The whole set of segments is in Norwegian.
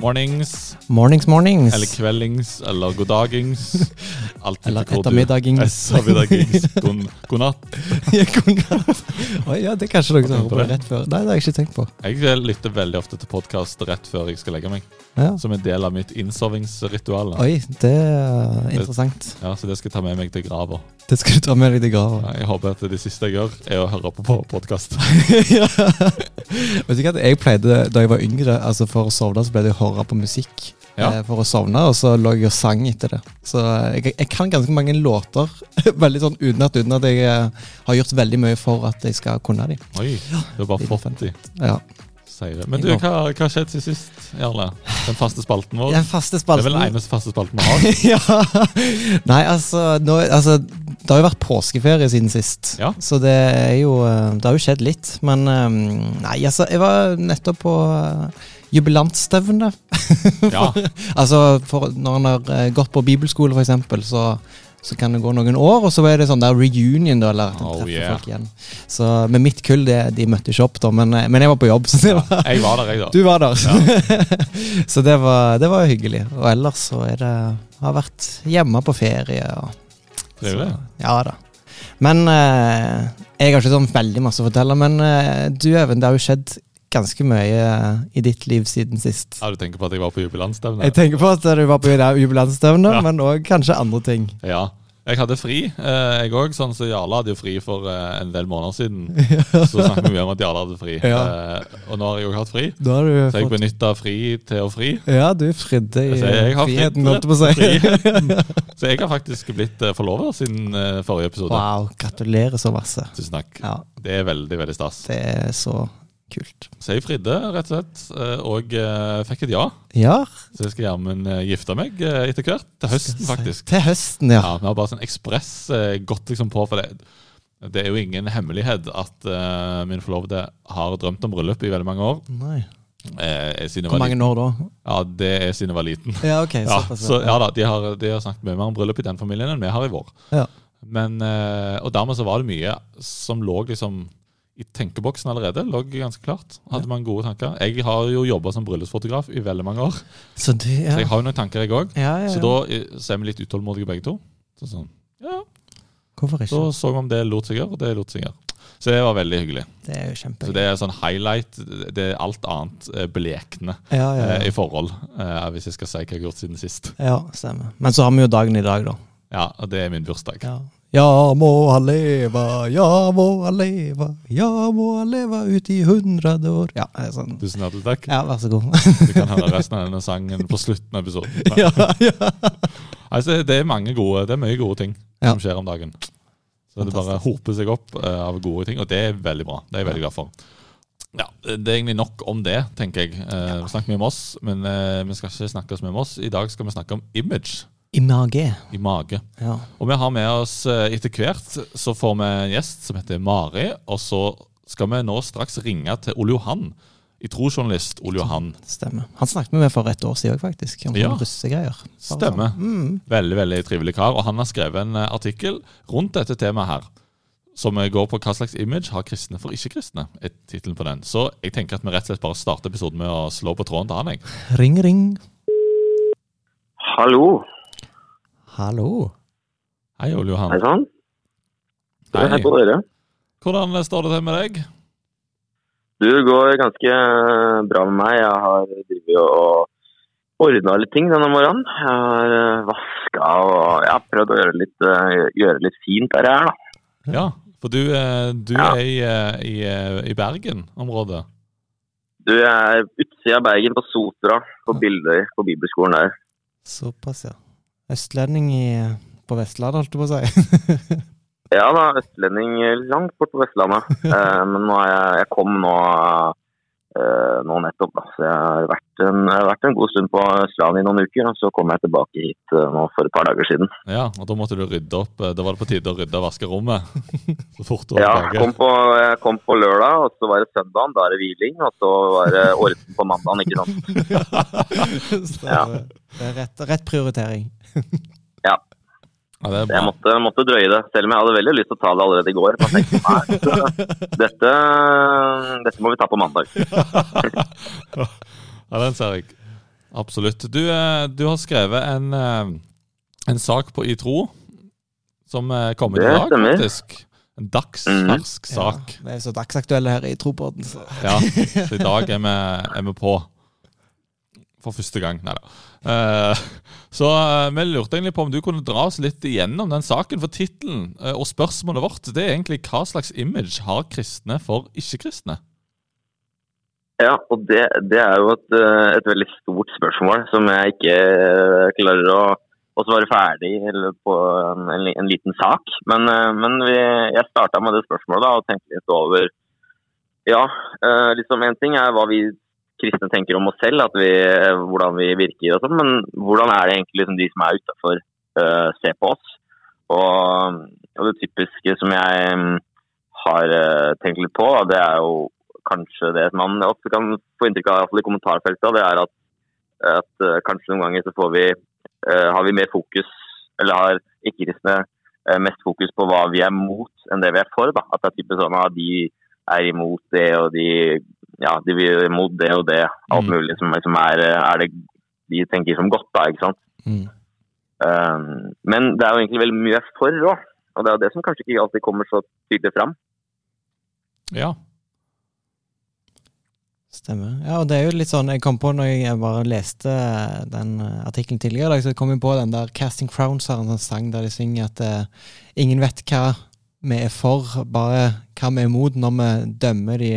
Mornings, Mornings, mornings. eller kveldings, eller goddagings. Eller ettermiddagings. Ettermiddagings. God, god natt. Ja, god natt. Oi, ja, det er kanskje noen som det? rett før. Nei, det har jeg ikke tenkt på. Jeg lytter veldig ofte til podkast rett før jeg skal legge meg. Ja. Som en del av mitt innsovingsritual. Oi, det er interessant. Ja, så det skal jeg ta med meg til grava. Det skal du ta med deg til grava. Ja, Jeg håper at det siste jeg gjør, er å høre på podkast. ja. Vet du hva, jeg pleide da jeg var yngre, altså for å sovne, så pleide jeg å høre på musikk. Ja. eh, For å sovne, og så lå jeg og sang etter det. Så eh, jeg, jeg kan ganske mange låter veldig sånn uten at, uten at jeg eh, har gjort veldig mye for at jeg skal kunne de. Oi, du har bare fått de. Ja. Sier det. Men du, hva har skjedd siden sist, Jarle? Den faste spalten vår? Den faste Det er vel den eneste faste spalten vi har? ja. Nei, altså, nå, altså Det har jo vært påskeferie siden sist. Ja. Så det er jo eh, Det har jo skjedd litt. Men eh, nei, altså, jeg var nettopp på jubilantstevne. jubilantstevne. Ja. altså, for, når en har eh, gått på bibelskole, for eksempel, så så kan det gå noen år, og så er det sånn der reunion, da, eller at en Oh, treffer yeah. folk igjen. Så med mitt kull, det, de møtte ikke opp, da, men, eh, men jeg var på jobb. Så det var, Jeg var der, jeg, da. du var der. så det var, det var hyggelig. Og ellers så er det Har vært hjemme på ferie. Og, Trivelig. så, ja da. Men eh, jeg har ikke sånn veldig masse å fortelle. Men eh, du Even, det har jo skjedd ganske mye eh, i ditt liv siden sist. Ja, Du tenker på at jeg var på jubilanstevne? Jeg tenker på at du var på jubilanstevne, Ja. men òg kanskje andre ting. Ja. Jeg hadde fri, eh, jeg òg. Sånn så Jarle hadde jo fri for eh, en del måneder siden. Så snakket vi mye om at Jarle hadde fri. Ja. Eh, og nå har jeg òg hatt fri. Da har du Så jeg fått benytta fri til å fri. Ja, du fridde i friheten, holdt jeg på å si. Så jeg har faktisk blitt forlova siden forrige episode. Wow, gratulerer så masse. Tusen takk. Ja, Det er veldig, veldig stas. det er så kult. Så jeg fridde, rett og slett, eh, og eh, fikk et ja. Ja, Så jeg skal jammen uh, gifte meg eh, etter hvert. Til høsten, faktisk. til høsten, ja. Ja, Vi har bare sånn ekspress eh, gått liksom på, for det, det er jo ingen hemmelighet at uh, min forlovede har drømt om bryllup i veldig mange år. Nei. Eh, Hvor mange år da? Ja, Det er siden jeg var liten. Ja, ok. Ja, så, ja da, de har, de har snakket mye mer om bryllup i den familien enn vi har i vår. Ja. Men, eh, Og dermed så var det mye som lå liksom i tenkeboksen allerede. Lå ganske klart. Hadde man gode tanker. Jeg har jo jobba som bryllupsfotograf i veldig mange år, Så det, ja. så jeg har jo noen tanker, jeg òg. ja, ja, ja. Så da eh, så er vi litt utålmodige begge to. Så sånn, ja, Hvorfor ikke? Så så vi om det lot seg gjøre, og det lot seg gjøre. Så det var veldig hyggelig. Det er jo Så det er sånn highlight. Det er alt annet blekende Ja, ja, eh, i forhold, eh, hvis jeg skal si hva jeg har gjort siden sist. ja, stemmer. Men så har vi jo dagen i dag, da. Ja, og det er min bursdag. Ja. Ja må han leve, ja må han leve, ja må han leve ut i hundre år. Ja, sånn. Tusen hjertelig takk. Ja, vær så god. Du kan høre resten av denne sangen på slutten av episoden. ja, ja. Altså, det er mange gode, det er mye gode ting Ja. som skjer om dagen. Så det bare hoper seg opp uh, av gode ting, og det er veldig bra. Det er jeg veldig glad for. Ja, Det er egentlig nok om det, tenker jeg. Eh, Vi snakker mye om oss, men uh, vi skal ikke snakke oss mye om oss. I dag skal vi snakke om image I mage. i mage. Ja. Og vi har med oss eh, etter hvert så får vi en gjest som heter Mari, og så skal vi nå straks ringe til Ole Johan. Trosjournalist Ole Johan. Stemmer. Han snakket med meg for et år siden òg, faktisk. Om Ja. russegreier. Stemmer. Sånn. Mm. Veldig veldig trivelig kar. Og han har skrevet en eh, artikkel rundt dette temaet her. Som eh, går på hva slags image har kristne for ikke-kristne. er titlen på den. Så jeg tenker at vi rett og slett bare starter episoden med å slå på tråden til han. jeg. Ring, ring. Hallo. Hallo. Hei, Ole Johan. Hei sann. Hei. Hei på dere. Hvordan står det til med deg? Du det går ganske bra med meg. Jeg har drevet og ordna litt ting denne morgenen. Jeg har vaska og jeg har prøvd å gjøre litt, eh, gjøre litt fint der jeg er, da. Ja, for du, eh, du Ja. er i, eh, i, eh, i Bergen-området. Du, jeg er utsida av Bergen på Sotra, på Bildøy, på bibelskolen der. Såpass, ja. Østlending i, på Vestlandet, holdt du på å si. Ja da, østlending langt bort på Vestlandet. Eh, men nå er jeg, jeg kom nå, eh, nå nettopp, da. Så jeg har vært en, jeg har vært en god stund på Østlandet i noen uker, og så kom jeg tilbake hit eh, nå for et par dager siden. Ja, og da måtte du rydde opp. eh, Da var det på tide å rydde og vaske rommet. Så fort du var Ja, jeg kom, på, jeg kom på lørdag, og så var det søndagen, da er det hviling. Og så var det orden på mandagen, ikke sant. Så Ja. Det er rett, rett prioritering. Ja, det er Jeg måtte, måtte drøye det, selv om jeg hadde veldig lyst til å ta det allerede i går. Men tenkte, nei, dette, dette må vi ta på mandag. Ja, den ser jeg. Absolutt. Du, eh, du har skrevet en, eh, en sak på I tro som eh, kommer i dag, stemmer. faktisk. En dagsfersk sak. Ja, vi er så dagsaktuelle her i. Så. Ja, så i dag er vi, er vi på. For første gang. Nei da. Eh, så eh, vi lurte egentlig på om du kunne dra oss litt igjennom den saken. For tittelen eh, og spørsmålet vårt det er egentlig hva slags image har kristne for ikke-kristne? Ja, og det, det er jo et, et veldig stort spørsmål som jeg ikke klarer å, å svare ferdig eller på en, en, en liten sak. Men, men vi, jeg starta med det spørsmålet da, og tenkte litt over Ja, liksom en ting er hva vi kristne tenker om oss selv, vi, hvordan vi virker og sånn, men hvordan er det egentlig liksom, de som er utafor, ser på oss? Og, og det typiske som jeg mm, har uh, tenkt litt på, det er jo kanskje det man ofte kan få inntrykk av i kommentarfeltet, det er at, at uh, kanskje noen ganger så får vi, eh, har vi mer fokus, eller har ikke-kristne eh, mest fokus på hva vi er mot enn det vi er for. Da. At det er typisk sånn at de er imot det, og de, ja, de vil mot det og det. Alt Mm. mulig som, liksom er, er det de tenker som godt, da, ikke sant. Mm. Um, men det er jo egentlig veldig mye for òg. Og det er jo det som kanskje ikke alltid kommer så tydelig fram. Ja. Stemmer. Ja, og det er jo litt sånn Jeg kom på når jeg bare leste den eh, artikkelen tidligere, i dag, så kom jeg på den der Casting Crowns har en sånn sang der de synger at eh, ingen vet hva vi er for, bare hva vi er imot når vi dømmer de,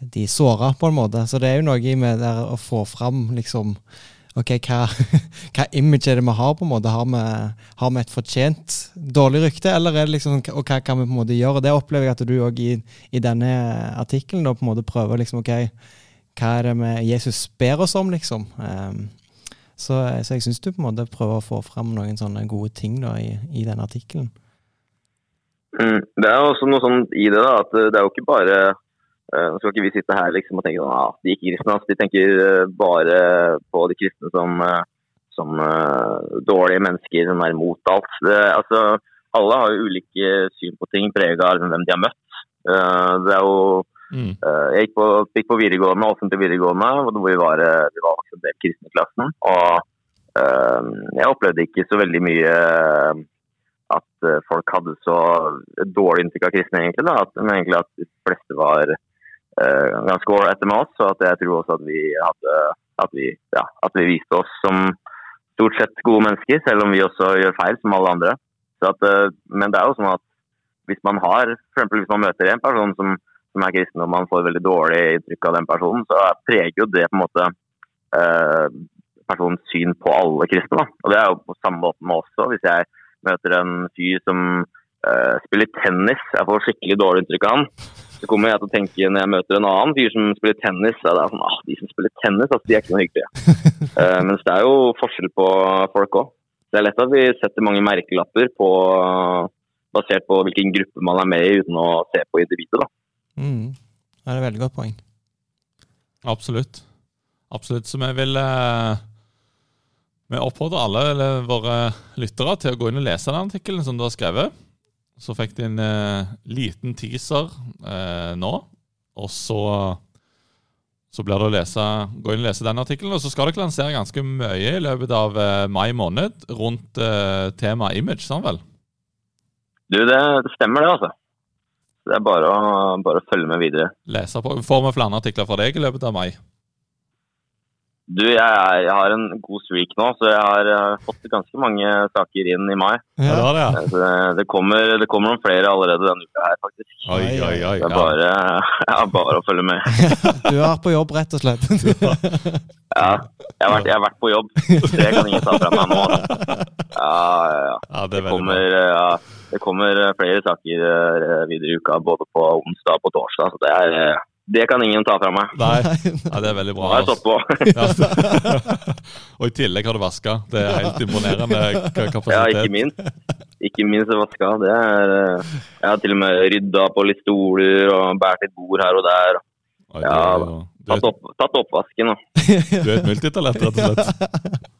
de såra, på en måte. Så det er jo noe med å få fram liksom Ok, hva, hva image er det vi har, på en måte? Har vi, har vi et fortjent dårlig rykte, eller er det liksom Og hva kan vi på en måte gjøre? Det opplever jeg at du òg i, i denne artikkelen prøver liksom Ok, hva er det med Jesus ber oss om, liksom? Um, så, så jeg syns du på en måte prøver å få fram noen sånne gode ting da i, i den artikkelen. Mm, det er også noe sånt i det da, at det er jo ikke bare Nå skal ikke vi sitte her liksom og tenke at ah, de ikke-kristne de tenker eh, bare på de kristne som, eh, som eh, dårlige mennesker som er imot alt. Det, altså, alle har jo ulike syn på ting preget av hvem de har møtt. Eh, det er jo Mm. Eh, Jeg gikk på, gikk på videregående, offentlig videregående, hvor vi var, eh, vi var en del kristne i klassen. Og eh, jeg opplevde ikke så veldig mye eh, at eh, folk hadde så dårlig inntrykk av kristne, egentlig. Da. At, men egentlig at de fleste var eh, ganske ålreite med oss, og at jeg tror også at vi hadde at vi, ja, at vi viste oss som stort sett gode mennesker, selv om vi også gjør feil, som alle andre. At, eh, men det er jo sånn at hvis man har, for hvis man møter en person som som er kristen, og man får veldig dårlig inntrykk av den personen, så preger jo det på en måte eh, personens syn på alle kristne. Da. Og Det er jo på samme måte med også. Hvis jeg møter en fyr som eh, spiller tennis, jeg får skikkelig dårlig inntrykk av han, så kommer jeg til å tenke når jeg møter en annen fyr som spiller tennis, så er det sånn, ah, de som spiller tennis, altså, de er ikke noe hyggelige. uh, mens det er jo forskjell på folk òg. Det er lett at vi setter mange merkelapper på, basert på hvilken gruppe man er med i, uten å se på individet. da. Mm. Det er et veldig godt poeng. Absolutt. Absolutt. Så vi vil uh, Vi oppfordrer alle eller våre lyttere til å gå inn og lese den artikkelen som du har skrevet. Så fikk de en eh, liten teaser eh, nå, og så så blir det å lese, gå inn og lese den artikkelen. Og så skal dere lansere ganske mye i løpet av eh, mai måned rundt eh, temaet image, sant vel? Du, det, det stemmer det, altså. Det er bare å, bare å følge med videre. Lese på. Får vi flere artikler fra deg i løpet av mai? Du, jeg, er- jeg har en god streak nå, så jeg har eh, fått ganske mange saker inn i mai. Ja, det det, ja. Det, det, kommer, det kommer noen flere allerede denne uka her, faktisk. Oi, oi, oi. Det er bare, ja, bare å følge med. Du er på jobb, rett og slett. Ja, jeg har vært, jeg har vært på jobb. Det kan ingen ta fra meg nå. Ja, ja, ja. det er kommer, eh, ja, det kommer eh, flere saker eh, videre i uka, både på onsdag og på torsdag. Så det, er, eh, det kan ingen ta fra meg. Nei, Nei det er veldig Nå bra. har jeg stått på. Ja. og i tillegg har du vaska. Det er helt imponerende kapasitet. Ja, ikke minst. Ikke minst vaska. Det er eh, Jeg har til og med rydda på litt stoler og båret litt bord her og der. Oi, Ja, du, du, Tatt, opp, tatt oppvasken. da. du er et multitalent, rett og slett.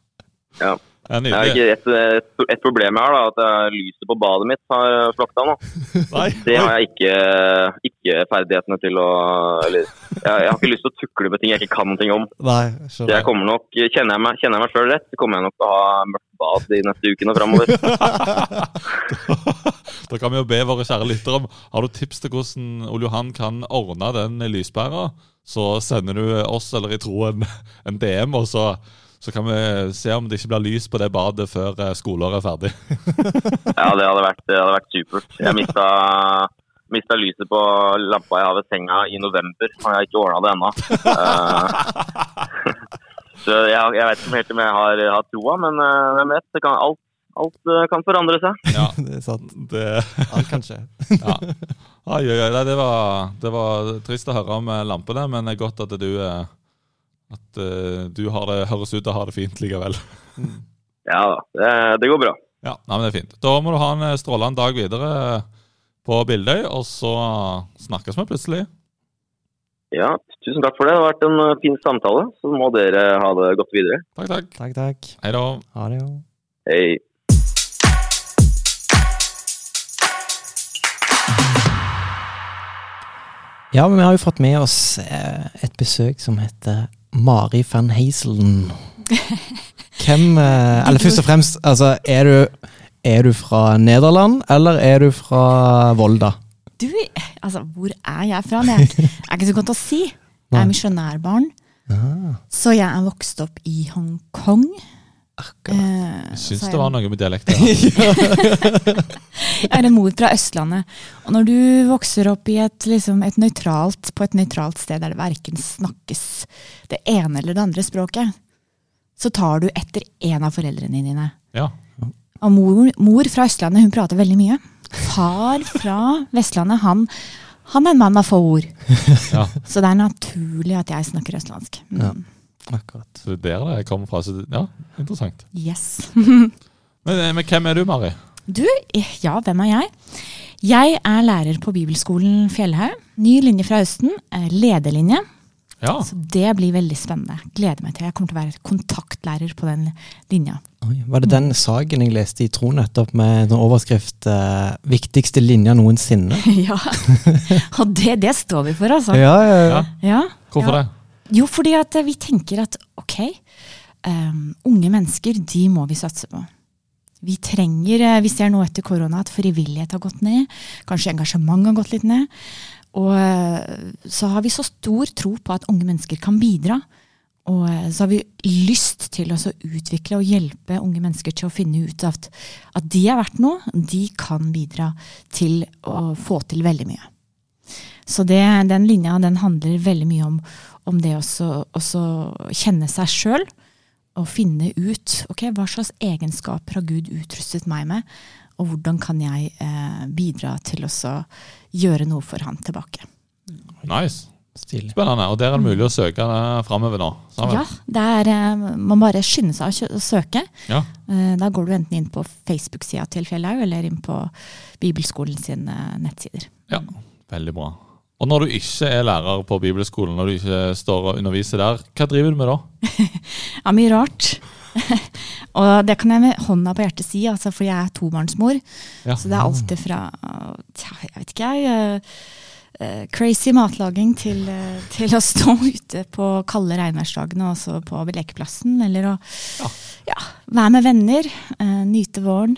Ja. Ja, er ikke et, et, et problem jeg har, da, at lyset på badet mitt har slokna nå. Nei, Det har jeg ikke, ikke ferdighetene til å Eller jeg, jeg har ikke lyst til å tukle med ting jeg ikke kan noe om. Nei, Så jeg kommer nok, Kjenner jeg meg, kjenner jeg meg sjøl rett, så kommer jeg nok til å ha mørkt bad de neste ukene framover. Da kan vi jo be våre kjære lyttere om Har du tips til hvordan Ole Johan kan ordne den lyspæra, så sender du oss eller i troen en DM, og så, så kan vi se om det ikke blir lys på det badet før eh, skoleåret er ferdig. Ja, det hadde vært, det hadde vært supert. Jeg mista, mista lyset på lampa jeg har ved senga i november, og jeg har ikke ordna det ennå. Eh, så jeg, jeg vet ikke helt om jeg har, har troa, men eh, hvem vet? Det kan, alt, alt kan forandre seg. Ja, Det er sant. det, Alt kan skje. ja. Oi, oi, oi. Det, var, det var trist å høre om lampene, men det er godt at du eh, At uh, du har det, høres ut til å ha det fint likevel. Ja da, det, det går bra. Ja, nei, men det er fint. Da må du ha en eh, strålende dag videre eh, på Bildøy, og så snakkes vi plutselig. Ja, tusen takk for det. Det har vært en fin samtale. Så må dere ha det godt videre. Takk, takk. Takk, takk. Hei da. Ha det, jo. Hei. Ja, men vi har jo fått med oss et besøk som heter Mari van Hazelen. Hvem eh, Eller først og fremst, altså, er du, er du fra Nederland, eller er du fra Volda? Du, altså, hvor er jeg fra? Det er, er ikke så godt å si. Jeg er misjonærbarn, Ah, så jeg er vokst opp i Hongkong. Akkurat. Eh, Jeg syns det var noe med dialekten. Jeg er en mor fra Østlandet. Og når du vokser opp i et, liksom, et nøytralt, på et nøytralt sted der det verken snakkes det ene eller det andre språket, så tar du etter en av foreldrene dine. Ja. Og mor, mor fra Østlandet hun prater veldig mye. Far fra Vestlandet han, han er en mann av få ord. ja. Så det er naturlig at jeg snakker østlandsk. Mm. Ja. Akkurat. Så det er der det kommer fra. Så det, ja, interessant. Yes. Men, eh, men hvem er du, Mari? Du, ja, hvem er jeg? Jeg er lærer på bibelskolen Fjellhaug. Ny linje fra høsten. eh, Lederlinje. Ja, Så det blir veldig spennende. Gleder meg til. Jeg kommer til å være kontaktlærer på den linja. Oi, var det den saken jeg leste i Tro nettopp med en overskrift eh, 'Viktigste linja noensinne'? ja. Og det, det står vi for, altså. Ja, ja, ja. Ja. Hvorfor Ja. det? Jo, fordi eh, vi tenker at ok, um, unge mennesker, de må vi satse på. Vi trenger, vi ser nå etter korona at frivillighet har gått ned. Kanskje engasjement har gått litt ned. Og eh, så har vi så stor tro på at unge mennesker kan bidra. Og så har vi lyst til å utvikle og hjelpe unge mennesker til å finne ut at, at de er verdt noe. De kan bidra til å få til veldig mye. Så det, den linja den handler veldig mye om, om det også også kjenne seg sjøl. Og finne ut ok, hva slags egenskaper har Gud utrustet meg med, og hvordan kan jeg eh, bidra til å gjøre noe for han tilbake. Nice. Stilig. Spennende. Og der er det mulig å søke uh, framover nå. sammen. Ja, det er, eh, Man bare skynder seg å søke. Ja. Eh, da går du enten inn på Facebook-sida til Fjellhaug, eller inn på Bibelskolen sine nettsider. ja. Veldig bra. Og når du ikke er lærer på bibelskolen, når du ikke står og underviser der, hva driver du med da? Ja, mye rart. og det kan jeg med hånda på hjertet si, altså, for jeg er tobarnsmor. Ja. Så det er alt fra jeg vet ikke jeg, eh, eh, crazy matlaging til, eh, til å stå ute på kalde regnværsdagene og så på lekeplassen. Eller å Ja. ja, være med venner, nyte våren,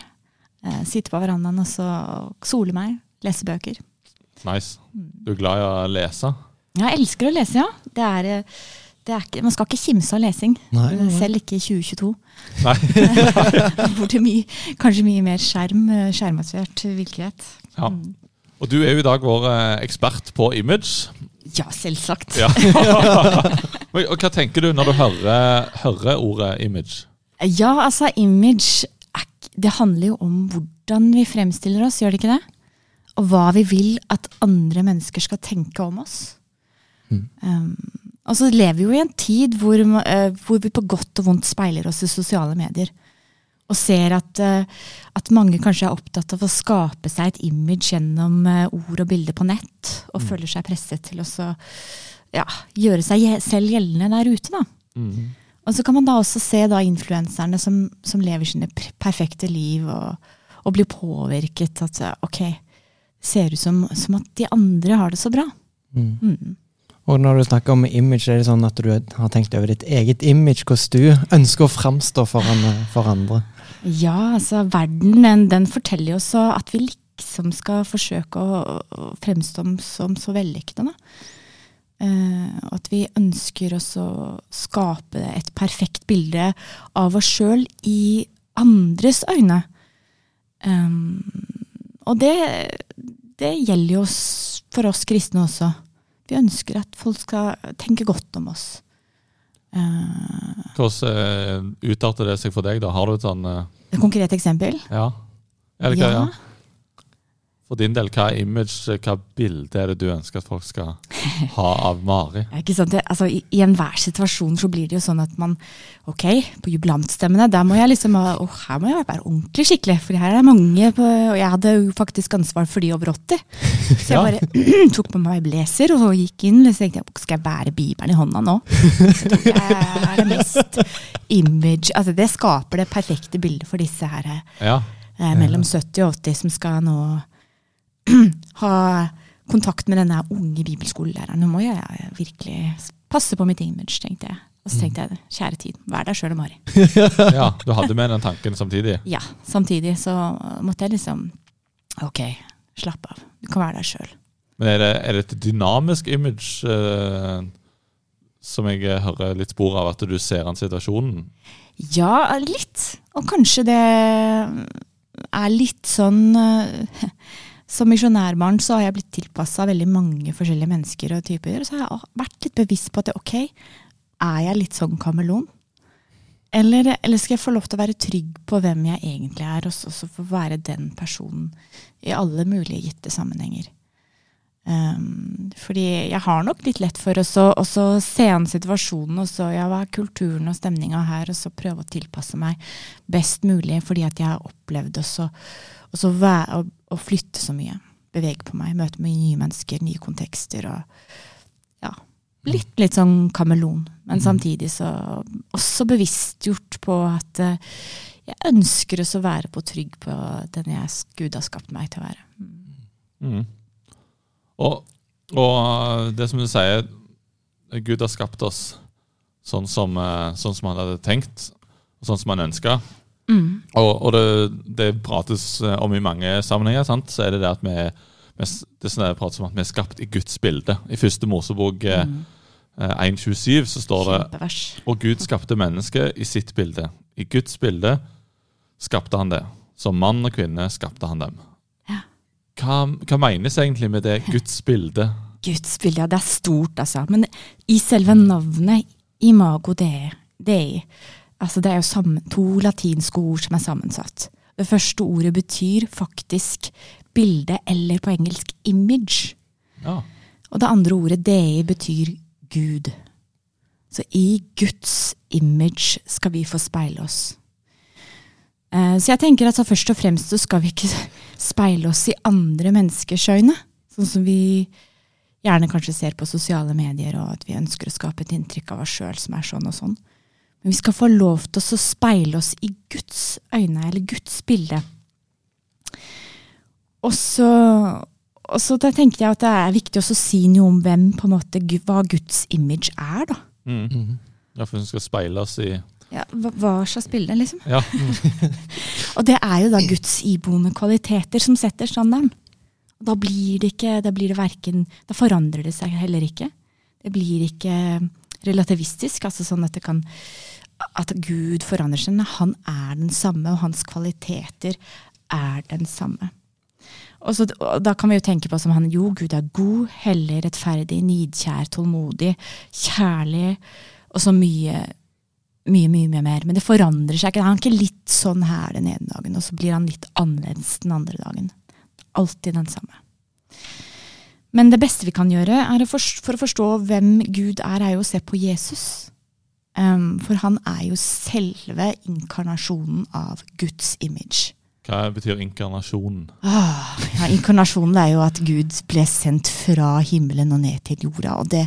sitte på verandaen og så sole meg, lese bøker. Nice. Du er glad i å lese? Ja, jeg elsker å lese, ja. Det er, eh, det er ikke, man skal ikke kimse av lesing. Nei, nei, nei. Selv ikke i 2022. Nei. Hvor det er mye, kanskje mye mer skjerm, eh, skjermbasert virkelighet. Ja. Og du er jo i dag vår eh, ekspert på image. Ja, selvsagt. Ja. Og hva tenker du når du hører, hører ordet image? Ja, altså, image er Det handler jo om hvordan vi fremstiller oss, gjør det ikke det? Og hva vi vil at andre mennesker skal tenke om oss. Um, og så lever vi jo i en tid hvor, uh, hvor vi på godt og vondt speiler oss i sosiale medier. Og ser at, uh, at mange kanskje er opptatt av å skape seg et image gjennom uh, ord og bilder på nett, og føler seg presset til å så, ja, gjøre seg selv gjeldende der ute. da. Og så kan man da også se da influenserne som, som lever sine perfekte liv og, og blir påvirket. At ok, ser ut som, som at de andre har det så bra. Mm. Mm. Og når du snakker om image, er det sånn at du har tenkt over ditt eget image, hvordan du ønsker å framstå foran, for andre? Ja, altså verden den, den forteller jo også at vi liksom skal forsøke å, å fremstå som så vellykkede. Uh, at vi ønsker oss å skape et perfekt bilde av oss sjøl i andres øyne. Um, og det, det gjelder jo for oss kristne også. Vi ønsker at folk skal tenke godt om oss. Uh, Hvordan uh, utarter det seg for deg? da? Har du et sånn uh, Et konkret eksempel? Ja. Eller hva, ja. ja. For din del, hva image, hva bilde er det du ønsker at folk skal ha av Mari? Ikke sant? Det, altså, I i enhver situasjon så blir det jo sånn at man Ok, på jubilantstemmene, der må jeg liksom å, her må jeg være ordentlig skikkelig. For her er det mange på, Og jeg hadde jo faktisk ansvar for de over 80. Så jeg Ja. bare tok på meg blazer og gikk inn. Og Så tenkte jeg skal jeg bære Bibelen i hånda nå? Det er det mest image Altså det skaper det perfekte bildet for disse her Ja. eh, mellom 70 og 80 som skal nå ha kontakt med denne unge bibelskolelæreren. Nå må jeg virkelig passe på mitt image, tenkte jeg. Og så tenkte jeg, kjære tid, vær deg sjøl, Mari. ja. Du hadde med den tanken samtidig? Ja, samtidig så måtte jeg liksom Ok, slapp av. Du kan være deg sjøl. Men er det, er det et dynamisk image eh, som jeg hører litt spor av, at du ser an situasjonen? Ja, litt. Og kanskje det er litt sånn eh, Som misjonærbarn så har jeg blitt tilpassa veldig mange forskjellige mennesker og typer. Og så har jeg vært litt bevisst på at ok, er jeg litt sånn kameleon? Eller, eller skal jeg få lov til å være trygg på hvem jeg egentlig er, og så få være den personen i alle mulige gitte sammenhenger? Um, fordi jeg har nok litt lett for å se an situasjonen og så ja, hva er kulturen og stemninga her, og så prøve å tilpasse meg best mulig fordi at jeg har opplevd også, også være, å, å flytte så mye. Bevege på meg, møte med nye mennesker, nye kontekster og ja, litt, litt sånn kameleon. Men samtidig så også bevisstgjort på at uh, jeg ønsker å være på trygg på den jeg Gud har skapt meg til å være. Mm. Og, og det som du sier, Gud har skapt oss sånn som, eh, sånn som han hadde tenkt, og sånn som han ønska. Mm. Og, og det, det prates eh, om i mange sammenhenger. Sant? Så er det det at vi, vi det er sånn det prates om at vi er skapt i Guds bilde. I første Mosebok eh, Mm. eh, 1.27 så står det Kjempevers. Og Gud skapte mennesket i sitt bilde. I Guds bilde skapte han det. Som mann og kvinne skapte han dem. Ja. Hva, hva menes egentlig med det Guds bilde? Guds bilde, ja, det er stort, altså. Men i selve navnet, imago dei, dei altså det er jo sammen, to latinske ord som er sammensatt. Det første ordet betyr faktisk bilde, eller på engelsk image. Ja. Og det andre ordet dei betyr Gud. Så i Guds image skal vi få speile oss. Eh, Så jeg tenker at så først og fremst så skal vi ikke speile oss i andre menneskers øyne. Sånn som vi gjerne kanskje ser på sosiale medier, og at vi ønsker å skape et inntrykk av oss sjøl som er sånn og sånn. Men vi skal få lov til å speile oss i Guds øyne, eller Guds bilde. Og så, og så da tenkte jeg at det er viktig også å si noe om hvem, på en måte, hva Guds image er, da. Mm. Mhm. Ja, for hun skal speile oss i Ja, hva, hva slags bilde, liksom? Ja. Og det er jo da Guds iboende kvaliteter som setter standarden. Da blir det ikke, da blir det verken Da forandrer det seg heller ikke. Det blir ikke relativistisk, altså sånn at det kan At Gud forandrer seg. Men han er den samme, og hans kvaliteter er den samme. Og, så, og da kan vi jo tenke på som han jo, Gud er god, hellig, rettferdig, nidkjær, tålmodig, kjærlig, og så mye mye, mye, mye mer. Men det forandrer seg ikke. Han er ikke litt sånn her den ene dagen, og så blir han litt annerledes den andre dagen. Alltid den samme. Men det beste vi kan gjøre for å forstå hvem Gud er, er jo å se på Jesus. Um, for han er jo selve inkarnasjonen av Guds image. Hva betyr inkarnasjonen? Ah, ja, inkarnasjonen er jo at Gud ble sendt fra himmelen og ned til jorda. Og det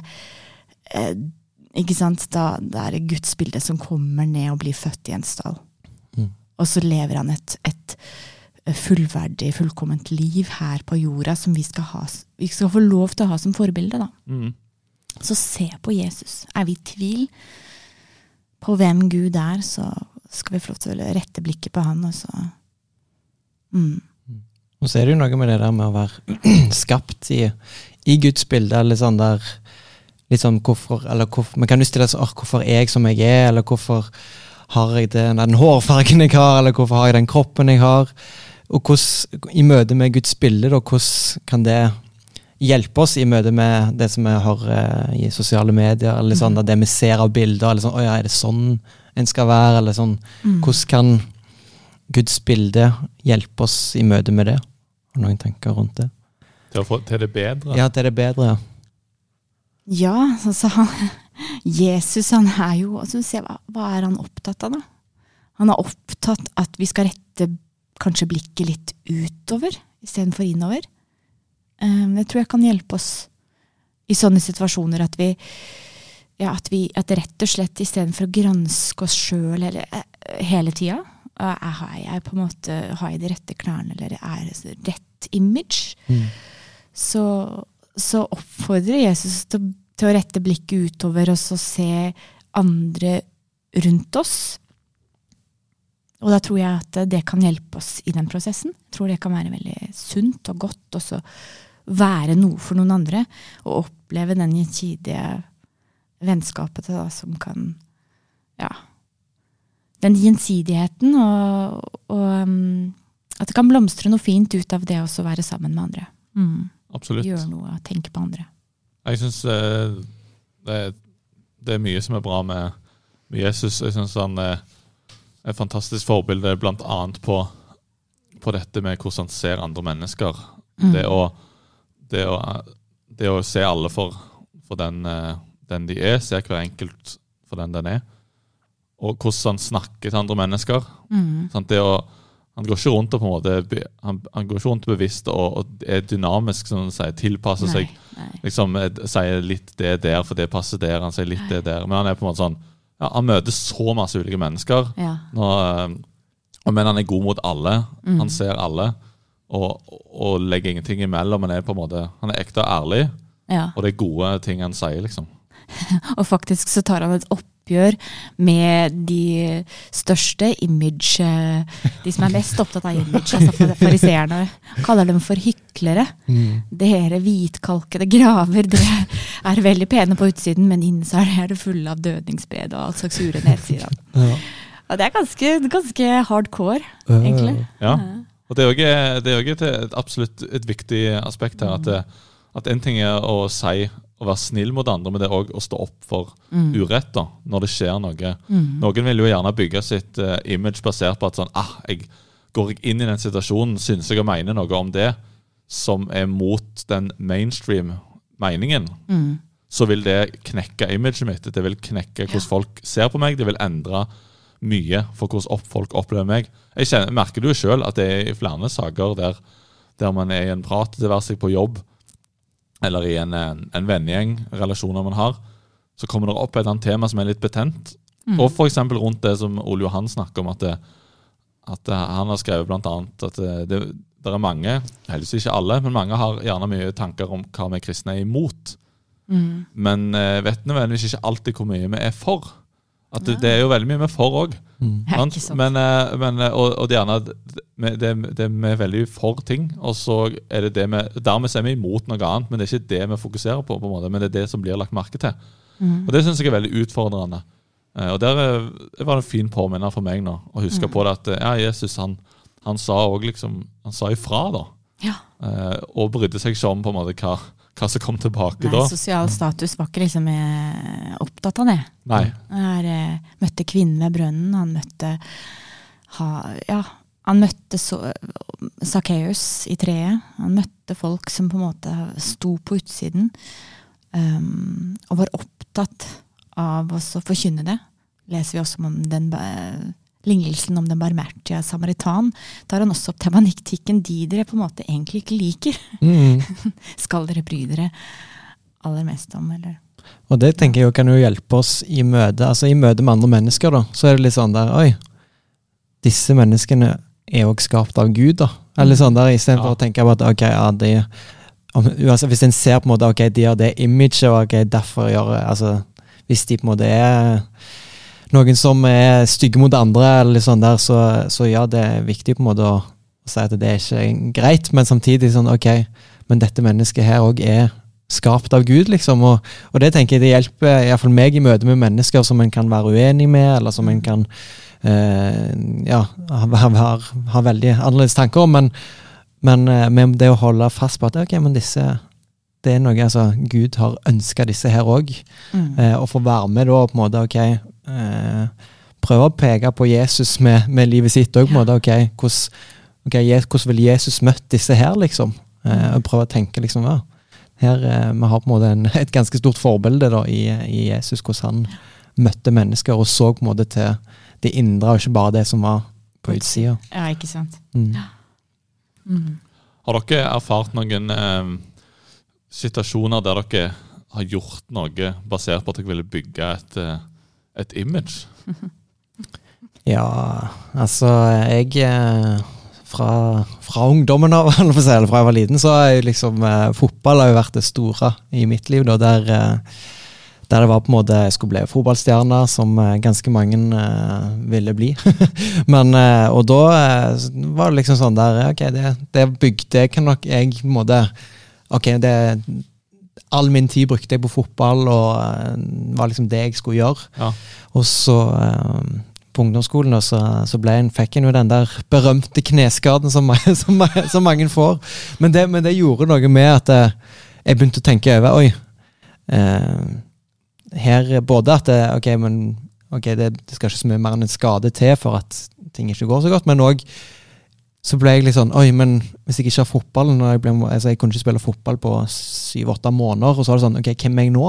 eh, Ikke sant? Da, da er det Guds bilde som kommer ned og blir født i en stall. Mm. Og så lever han et, et fullverdig, fullkomment liv her på jorda som vi skal, ha, vi skal få lov til å ha som forbilde. da. Mm. Så se på Jesus. Er vi i tvil på hvem Gud er, så skal vi få lov til å rette blikket på han. Og så mm. Og så er det jo noe med det der med å være skapt i, i Guds bilde, eller sånn der litt sånn hvorfor, eller hvorfor, Men kan du stille deg hvorfor er jeg som jeg er, eller hvorfor har jeg den, den hårfargen jeg har, eller hvorfor har jeg den kroppen jeg har? Og hvordan, i møte med Guds bilde, da, hvordan kan det hjelpe oss i møte med det som vi hører i sosiale medier, eller sånn, det vi ser av bilder, eller sånn, å ja, er det sånn en skal være, eller sånn. Mm. Hvordan kan Guds bilde hjelpe oss i møte med det? Har noen tanker rundt det? Til, å få, til det bedre. Ja, til det bedre, ja. Ja, altså han, Jesus han er jo altså, se, hva, hva er han opptatt av, da? Han er opptatt at vi skal rette kanskje blikket litt utover istedenfor innover. Um, det tror jeg kan hjelpe oss i sånne situasjoner at vi ja, at vi at rett og slett istedenfor å granske oss sjøl hele tida Har jeg på en måte har jeg de rette klærne, eller er det rett image? Mm. Så, så oppfordrer Jesus til, til, å rette blikket utover oss og se andre rundt oss. Og da tror jeg at det kan hjelpe oss i den prosessen. Jeg tror det kan være veldig sunt og godt også være noe for noen andre. Og oppleve den gjensidige vennskapet da, som kan Ja. Den gjensidigheten og, og um, at det kan blomstre noe fint ut av det å være sammen med andre. Mm. Absolutt. Gjøre noe, tenke på andre. Jeg syns eh, det, det, er mye som er bra med, med Jesus. Jeg syns han er et fantastisk forbilde bl.a. På, på dette med hvordan han ser andre mennesker. Mm. Det, å, det, å, det, å, se alle for, for den, eh, den, de er, se hver enkelt for den den er. Og hvordan han snakker til andre mennesker. Mm. Det å han går ikke rundt og på en måte, han, han går ikke rundt bevisst og, og er dynamisk, som han sier, tilpasser nei, seg. Nei. liksom Sier litt det der, for det passer der. Han sier litt nei. det der. Men han er på en måte sånn ja, Han møter så masse ulike mennesker. Ja. Nå, men han er god mot alle. Mm. Han ser alle. Og, og, legger ingenting imellom. Han er på en måte, han er ekte og ærlig, ja. og det er gode ting han sier. liksom. og faktisk så tar han et oppgjør med de største image De som er mest opptatt av image, altså fariseerne. Kaller dem for hyklere. Mm. Dere hvitkalkede graver, dere er veldig pene på utsiden, men inni er det fulle av dødningsbred og all slags urenhet, sier han. Ja. Og det er ganske, ganske hardcore, egentlig. Ja. Og det er jo et, absolutt et viktig aspekt her. At, det, at en ting er å si å være snill mot andre, men det er òg å stå opp for mm. urett da, når det skjer noe. Mm. Noen vil jo gjerne bygge sitt uh, image basert på at sånn, ah, jeg, går jeg inn i den situasjonen, syns jeg å mene noe om det som er mot den mainstream meningen, mm. så vil det knekke imaget mitt. Det vil knekke hvordan folk ser på meg. Det vil endre mye for hvordan folk opplever meg. Jeg kjenner, merker det jo sjøl at det er i flere saker der, der man er i en prat, det være seg på jobb, eller i en, en vennegjeng, relasjoner man har, så kommer det opp et annet tema som er litt betent. Mm. Og f.eks. rundt det som Ole Johan snakker om, at, det, at han har skrevet annet at det, det, det er mange, heldigvis ikke alle, men mange har gjerne mye tanker om hva vi kristne er imot. Mm. Men eh, vet nødvendigvis ikke alltid hvor mye vi er for. At det, det er jo veldig mye vi er for òg. Mm. Men, men, og, og det, det, det, vi er veldig for ting, og så er det det vi Dermed er vi imot noe annet, men det er ikke det vi fokuserer på, på en måte, men det er det som blir lagt merke til. Mm. Og Det syns jeg er veldig utfordrende. Og Der var det en fin påminner for meg nå, å huske Mm. på det at ja, Jesus han, han sa også liksom, han sa ifra, da. Ja. Og brydde seg ikke om på en måte hva hva som kom tilbake Nei, da. Sosial status var ikke liksom eh, opptatt av det. Nei. Han eh, møtte kvinnen ved brønnen. Han møtte ha, ja, han møtte Sakkeus i treet. Han møtte folk som på en måte sto på utsiden. Um, og var opptatt av å forkynne det. Leser vi også om den lignelsen om den barmhjertige samaritan, tar han også opp tematikken de dere på en måte egentlig ikke liker. Mm. Skal dere bry dere aller mest om, eller? Og det tenker jeg kan jo hjelpe oss i møte altså i møte med andre mennesker. da, Så er det litt sånn der Oi, disse menneskene er òg skapt av Gud, da. Eller sånn der, Istedenfor Ja. å tenke på at ok, ja, de om, altså, Hvis en ser på en måte, ok, de har det imaget, og ok, derfor gjør altså, Hvis de på en måte er noen som er stygge mot andre, eller sånn der, så, så ja, det er viktig på en måte å, å si at det er ikke greit, men samtidig sånn ok, men dette mennesket her òg er skapt av Gud, liksom. Og, og det tenker jeg det hjelper iallfall meg i møte med mennesker som en kan være uenig med, eller som en kan eh, ja, ha veldig annerledes tanker om. Men, men eh, med det å holde fast på at ok, men disse det er noe altså, Gud har ønska disse her òg. Mm. Eh, å få være med da på en måte, ok eh, Prøve å peke på Jesus med, med livet sitt òg. Ja. ok, hvordan, okay, ville Jesus møtt disse her, liksom? Eh, og prøve å tenke liksom, ja, her, eh, Vi har på en måte en, et ganske stort forbilde da, i, i Jesus, hvordan han møtte mennesker og så på en måte til det indre, og ikke bare det som var på utsida. Ja, ikke sant. Mm. Mm. Har dere erfart noen eh, situasjoner der dere har gjort noe basert på at dere ville bygge et, eh, et image? Ja, altså jeg eh, fra, fra ungdommen av, eller fra jeg var liten, så har jeg liksom eh, Fotball har jo vært det store i mitt liv, da, der, eh, der det var på en måte Jeg skulle bli fotballstjerne, som ganske mange ville bli. Men, og da var det liksom sånn der Ok, det, det bygde jeg kan nok jeg på en måte Ok, det All min tid brukte jeg på fotball, og uh, var liksom det jeg skulle gjøre. Ja. Og så eh, på ungdomsskolen da, så, så en, fikk en jo den der berømte kneskaden som, som, som mange får. Men det, men det gjorde noe med at eh, jeg begynte å tenke over Oi. Uh, her både at det, ok, men okay det, det skal ikke så mye mer enn en skade til for at ting ikke går så godt, men òg så ble jeg litt sånn Oi, men hvis jeg ikke har fotballen når jeg, ble, altså jeg kunne ikke spille fotball på syv-åtte måneder, og så var det sånn Ok, hvem er jeg nå?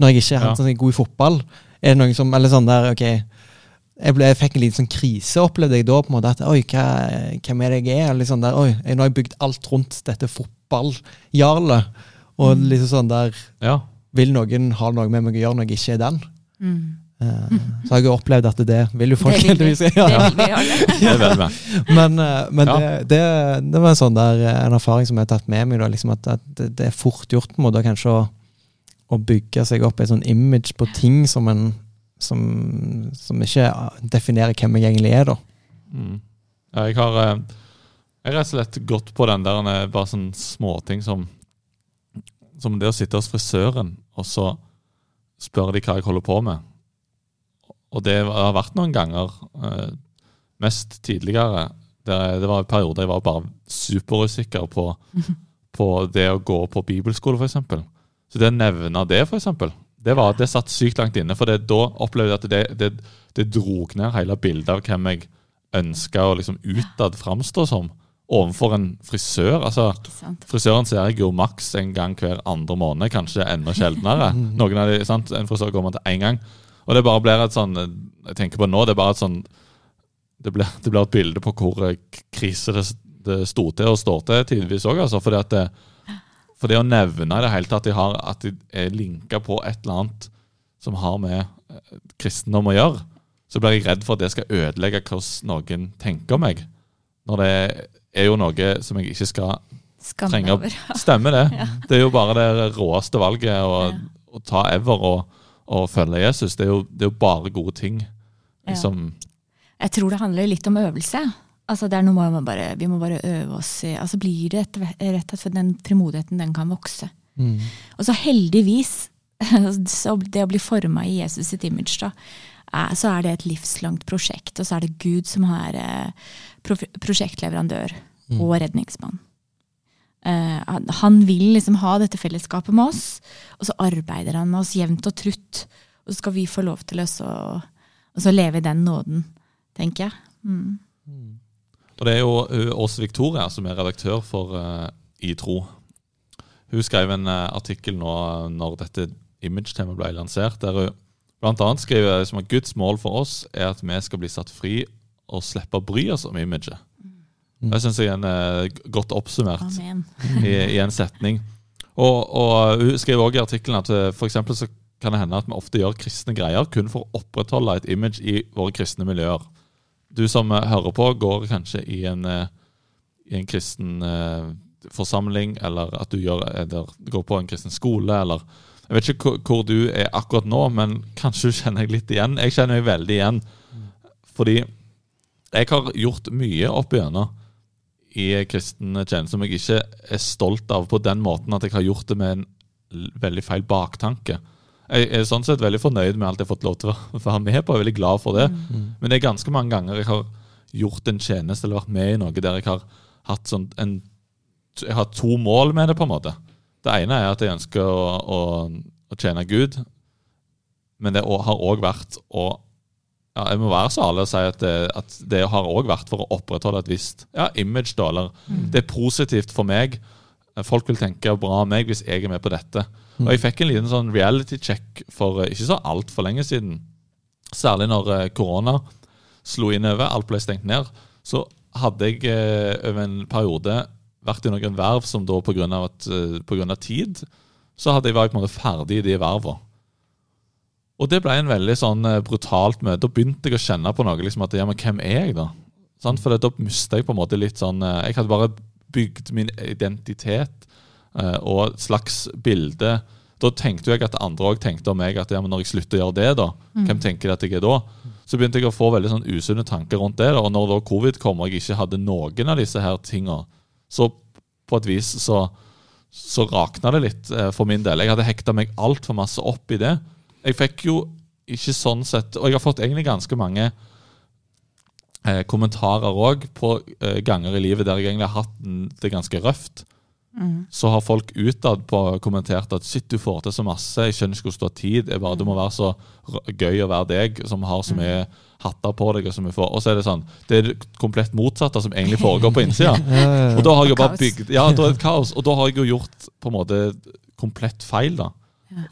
Når jeg ikke er Ja. sånn god i fotball? Er det noen som Eller sånn der, ok jeg, ble, jeg fikk en liten sånn krise, opplevde jeg da. på en måte, at Oi, hva, hvem er det jeg er? Liksom der, oi, jeg, Nå har jeg bygd alt rundt dette fotballjarlet. Og Mm. liksom sånn der Ja. Vil noen ha noe med meg å gjøre når jeg ikke er den? Mm. Eh, så har jeg jo opplevd at det vil jo folk heldigvis. Med. Men, eh, men Ja. det, det, det var en sånn der, eh, en erfaring som jeg har tatt med meg. Da, liksom at, at det, er fort gjort på en måte kanskje å, å bygge seg opp et sånn image på ting som, en, som, som ikke definerer hvem jeg egentlig er. da. Mm. Jeg har jeg rett og slett gått på den der bare sånn småting som Som det å sitte hos frisøren, og så spør de hva jeg holder på med. Og det har vært noen ganger, eh, mest tidligere. Det var en periode jeg var bare superusikker på, på det å gå på bibelskole, f.eks. Så det å nevne det, for eksempel, det, var, det satt sykt langt inne. For det, da opplevde jeg at det, det, det drog ned hele bildet av hvem jeg ønska å liksom utad framstå som overfor en frisør. altså Frisøren ser jeg jo maks en gang hver andre måned, kanskje enda sjeldnere. Noen av de, sant? En frisør går man til én gang. Og det bare blir et sånn Jeg tenker på nå, det er bare et sånn Det blir, det blir et bilde på hvor eh, krise det, det sto til og står til tidvis òg, altså. Fordi at det, for det å nevne i det hele tatt de har, at de er linka på et eller annet som har med eh, kristendom å gjøre, så blir jeg redd for at det skal ødelegge hvordan noen tenker om meg. Når det er jo noe som jeg ikke skal Skam deg trenger over. Stemme det. Det er jo bare det råeste valget å, Ja. å ta ever og, og følge Jesus. Det er, jo, det er jo bare gode ting. Liksom, Jeg tror det handler litt om øvelse. Altså det er noe man bare, Vi må bare øve oss i altså blir det et, rett og slett Den frimodigheten den kan vokse. Mm. Og så heldigvis, så det å bli forma i Jesus sitt image, da, så er det et livslangt prosjekt. Og så er det Gud som er eh, prosjektleverandør og redningsmann. Eh, han- vil liksom ha dette fellesskapet med oss, og så arbeider han med oss jevnt og trutt. Og så skal vi få lov til å så, og leve i den nåden, tenker jeg. Mm. og det er jo uh, Åse Victoria som er redaktør for uh, I tro. Hun skrev en uh, artikkel nå når dette image-temaet ble lansert, der hun bl.a. skriver at Guds mål for oss er at vi skal bli satt fri og slippe å bry oss om imaget. Det syns jeg er en, uh, godt oppsummert. I, i en setning. Og, og Hun skriver også i artikkelen at eh, for så kan det hende at vi ofte gjør kristne greier kun for å opprettholde et image i våre kristne miljøer. du som eh, hører på, går kanskje i en, eh, i en kristen eh, forsamling, eller at du gjør, eller går på en kristen skole, eller Jeg vet ikke hvor, hvor du er akkurat nå, men kanskje du kjenner deg litt igjen. Jeg kjenner meg veldig igjen. Fordi jeg har gjort mye opp igjennom i kristen tjeneste som jeg ikke er stolt av på den måten at jeg har gjort det med en veldig feil baktanke. Jeg er sånn sett veldig fornøyd med alt jeg har fått lov til å være med på. Jeg er veldig glad for det. Men det er ganske mange ganger jeg har gjort en tjeneste eller vært med i noe der jeg har hatt sånn en Jeg har to mål med det, på en måte. Det ene er at jeg ønsker å, å, å tjene Gud, men det har òg vært å ja, Jeg må være så ærlig og si at det, at det har òg vært for å opprettholde et visst ja, image. da, eller Det er positivt for meg. Folk vil tenke bra om meg hvis jeg er med på dette. Og Jeg fikk en liten sånn reality check for eh, ikke så altfor lenge siden. Særlig når eh, korona slo inn over, alt ble stengt ned. Så hadde jeg eh, over en periode vært i noen verv som da pga. Tid, så hadde jeg vært ferdig i de vervene. Og det ble en veldig sånn eh, brutalt møte. Da begynte jeg å kjenne på noe. liksom at, ja, men hvem er jeg, da? Sånn, For da mista jeg på en måte litt sånn eh, Jeg hadde bare bygd min identitet eh, og et slags bilde. Da tenkte jeg at andre òg tenkte om meg at ja, men når jeg slutter å gjøre det, da, hvem tenker de at jeg er da? Så begynte jeg å få veldig sånn usunne tanker rundt det. Da. Og når da covid kom og jeg ikke hadde noen av disse her tinga, så på et vis så, så rakna det litt eh, for min del. Jeg hadde hekta meg altfor masse opp i det. Jeg fikk jo ikke sånn sett Og jeg har fått egentlig ganske mange eh, kommentarer òg på eh, ganger i livet der jeg egentlig har hatt det ganske røft. Så har folk utad på kommentert at shit, du får til så masse, jeg skjønner ikke hvordan du har tid. Jeg bare, Det må være så gøy å være deg, som har så mye hatter på deg. Og så. Og så er det sånn, det er det komplett motsatte som egentlig foregår på innsida. Og da har jeg jo bare bygd Ja, da er det kaos. Og da har jeg jo gjort på en måte komplett feil, da.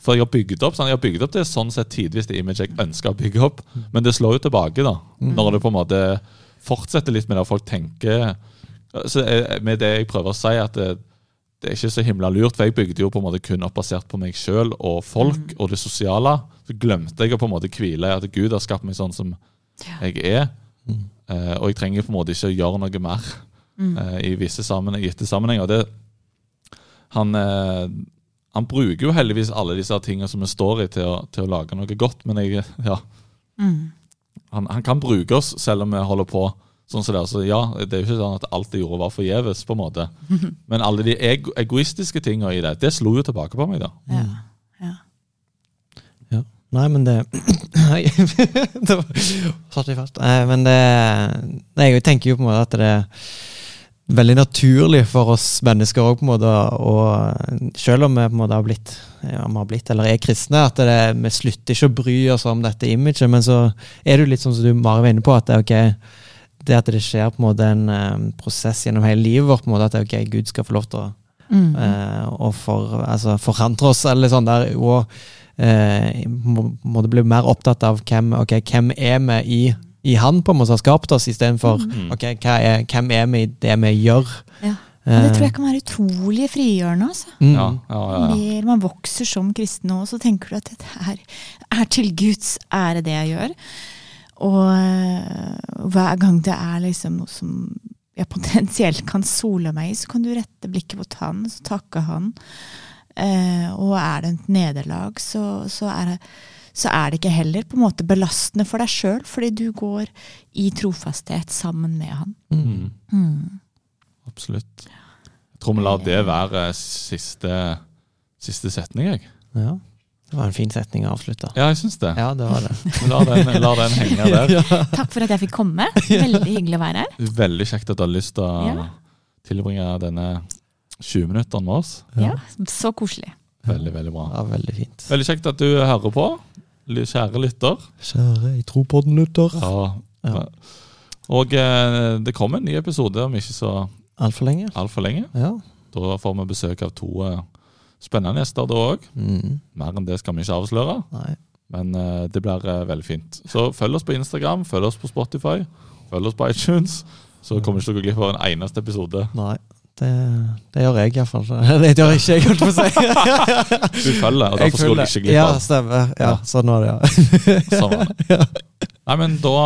For jeg har bygd opp sånn, jeg har bygd opp det sånn sett tidvis det image jeg ønsker å bygge opp. Men det slår jo tilbake, da. Når det på en måte fortsetter litt med det folk tenker. Så er- med det jeg prøver å si, at det, det er ikke så himla lurt. For jeg bygde jo på en måte kun opp basert på meg sjøl og folk og det sosiale. Så glemte jeg å på en måte hvile i at Gud har skapt meg sånn som jeg er. Eh, og jeg trenger på en måte ikke å gjøre noe mer eh, i visse sammenheng, gitte sammenhenger. Det, han, eh, han bruker jo heldigvis alle disse tingene som vi står i, til å, til å lage noe godt. Men jeg, ja, Mm. han, han kan bruke oss selv om vi holder på sånn som det. er. Så ja, det er jo ikke sånn at alt jeg gjorde var forgjeves, på en måte. Men alle de ego egoistiske tingene i det, det slo jo tilbake på meg, da. Ja. ja. Ja. Nei, men det Nei, da satt vi fast. Eh, men det nei, Jeg tenker jo på en måte at det veldig naturlig for oss mennesker òg, på en måte, og selv om vi på en måte har blitt, ja, har blitt eller er kristne, at det, vi slutter ikke å bry oss om dette imaget, men så er det jo litt sånn som du Mari var inne på, at det okay, det at det skjer på en måte en um, prosess gjennom hele livet vårt, på en måte, at det er ok, Gud skal få lov til å Mm. uh, og for, altså, forandre oss, eller sånn der, og uh, må, må det bli mer opptatt av hvem, okay, hvem er vi i, i han på en måte har skapt oss, istedenfor Mm. ok, hva er, hvem er vi i det vi gjør. Ja. Og det tror jeg kan være utrolig frigjørende. Altså. Mm. Ja, ja, ja, ja. Mer man vokser som kristen nå, så tenker du at dette her er til Guds ære, det jeg gjør. Og øh, hver gang det er liksom noe som jeg potensielt kan sole meg i, så kan du rette blikket mot han, så takke han. Eh, og er det et nederlag, så, så, er det, så er det ikke heller på en måte belastende for deg sjøl, fordi du går i trofasthet sammen med han. Mm. Mm. Absolutt. Jeg tror vi lar det være siste, siste setning, jeg. Ja. Det var en fin setning å avslutte. Ja, jeg syns det. Ja, det var det. La den, lar den henge der. Takk for at jeg fikk komme. Veldig hyggelig å være her. Veldig kjekt at du har lyst til å Ja. tilbringe denne 20 minuttene med oss. Ja, Så koselig. Veldig, veldig bra. Ja, veldig fint. Veldig kjekt at du hører på, kjære lytter. Kjære i tropodden, lytter. Ja. Ja. Og eh, det kommer en ny episode om ikke så Altfor lenge. altfor lenge. Ja. Da får vi besøk av to eh, spennende gjester da òg. Mm. Mer enn det skal vi ikke avsløre. Nei. Men eh, det blir eh, veldig fint. Så følg oss på Instagram, følg oss på Spotify, følg oss på iTunes. Så kommer du ikke til å gå glipp av en eneste episode. Nei. Det, det gjør jeg iallfall. Det gjør ikke jeg, holdt på å si. Du følger, og derfor skal du ikke glippe Ja, av. stemmer. Ja, Ja. sånn var det, ja. Sånn var det. Nei, men da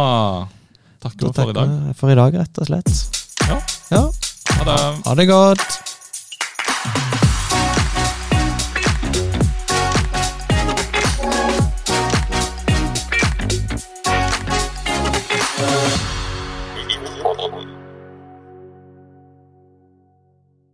takker vi for i dag. for i dag, rett og slett. Ja. ja. Ha det. Ha det godt.